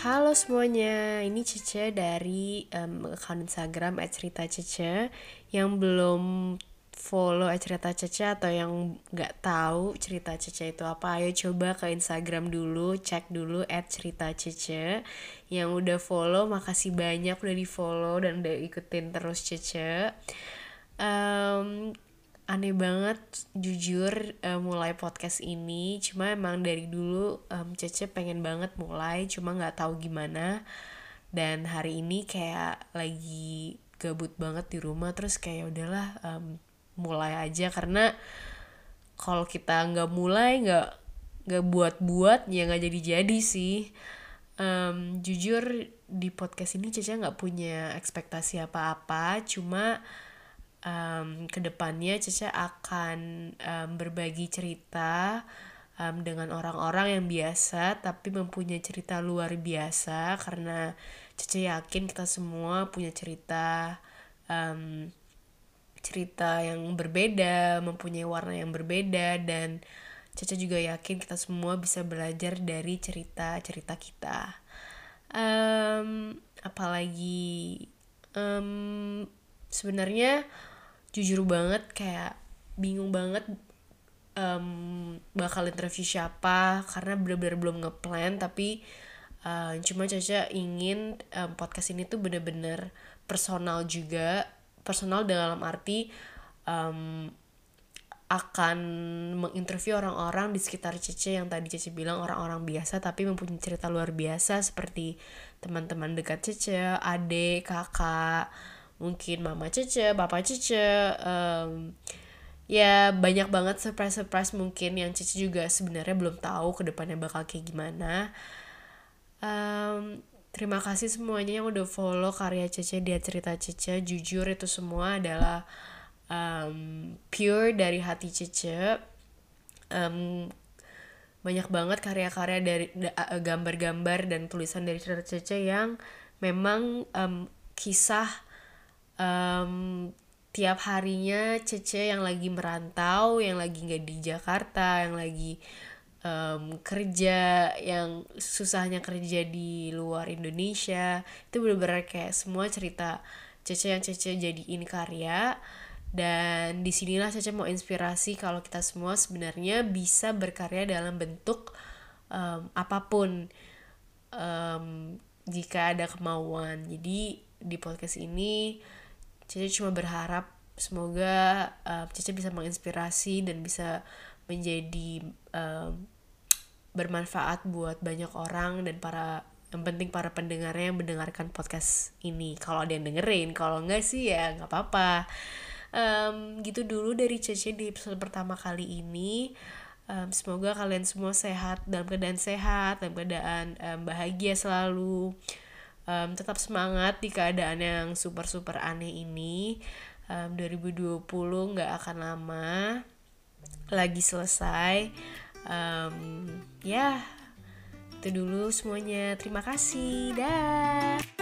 Halo semuanya, ini Cece dari um, akun Instagram @cerita_cece yang belum follow cerita Cece atau yang nggak tahu cerita Cece itu apa, ayo coba ke Instagram dulu, cek dulu cerita Cece. Yang udah follow, makasih banyak udah di follow dan udah ikutin terus Cece. Aneh banget jujur uh, mulai podcast ini. Cuma emang dari dulu um, Cece pengen banget mulai cuma nggak tahu gimana. Dan hari ini kayak lagi gabut banget di rumah terus kayak udahlah um, mulai aja. Karena kalau kita nggak mulai nggak nggak buat-buat ya nggak jadi-jadi sih. Um, jujur di podcast ini Cece nggak punya ekspektasi apa-apa cuma um, ke depannya Cece akan um, berbagi cerita um, dengan orang-orang yang biasa tapi mempunyai cerita luar biasa karena Cece yakin kita semua punya cerita um, cerita yang berbeda, mempunyai warna yang berbeda dan Cece juga yakin kita semua bisa belajar dari cerita-cerita kita. Um, apalagi um, sebenarnya jujur banget kayak bingung banget um, bakal interview siapa karena bener-bener belum ngeplan tapi uh, cuma Caca ingin um, podcast ini tuh bener-bener personal juga. Personal dalam arti um, akan menginterview orang-orang di sekitar Cece yang tadi Cece bilang orang-orang biasa tapi mempunyai cerita luar biasa seperti teman-teman dekat Cece, adik, kakak, mungkin mama Cece, bapak Cece, um, ya banyak banget surprise-surprise mungkin yang Cece juga sebenarnya belum tahu ke depannya bakal kayak gimana. Um, terima kasih semuanya yang udah follow karya Cece dia cerita Cece jujur itu semua adalah um, pure dari hati Cece um, banyak banget karya-karya dari gambar-gambar dan tulisan dari cerita Cece yang memang um, kisah um, tiap harinya Cece yang lagi merantau, yang lagi nggak di Jakarta, yang lagi um, kerja, yang susahnya kerja di luar Indonesia, itu bener-bener kayak semua cerita Cece yang Cece jadiin karya. Dan di sinilah Cece mau inspirasi kalau kita semua sebenarnya bisa berkarya dalam bentuk um, apa pun. Um, jika ada kemauan. Jadi di podcast ini Cece cuma berharap semoga uh, Cece bisa menginspirasi dan bisa menjadi uh, bermanfaat buat banyak orang dan para yang penting para pendengarnya yang mendengarkan podcast ini. Kalau ada yang dengerin kalau enggak sih ya nggak apa-apa. Um, gitu dulu dari Cece di episode pertama kali ini. Um, semoga kalian semua sehat dalam keadaan sehat dalam keadaan um, bahagia selalu um, tetap semangat di keadaan yang super super aneh ini. Um, 2020 nggak akan lama lagi selesai. Um, ya itu dulu semuanya. Terima kasih. Dah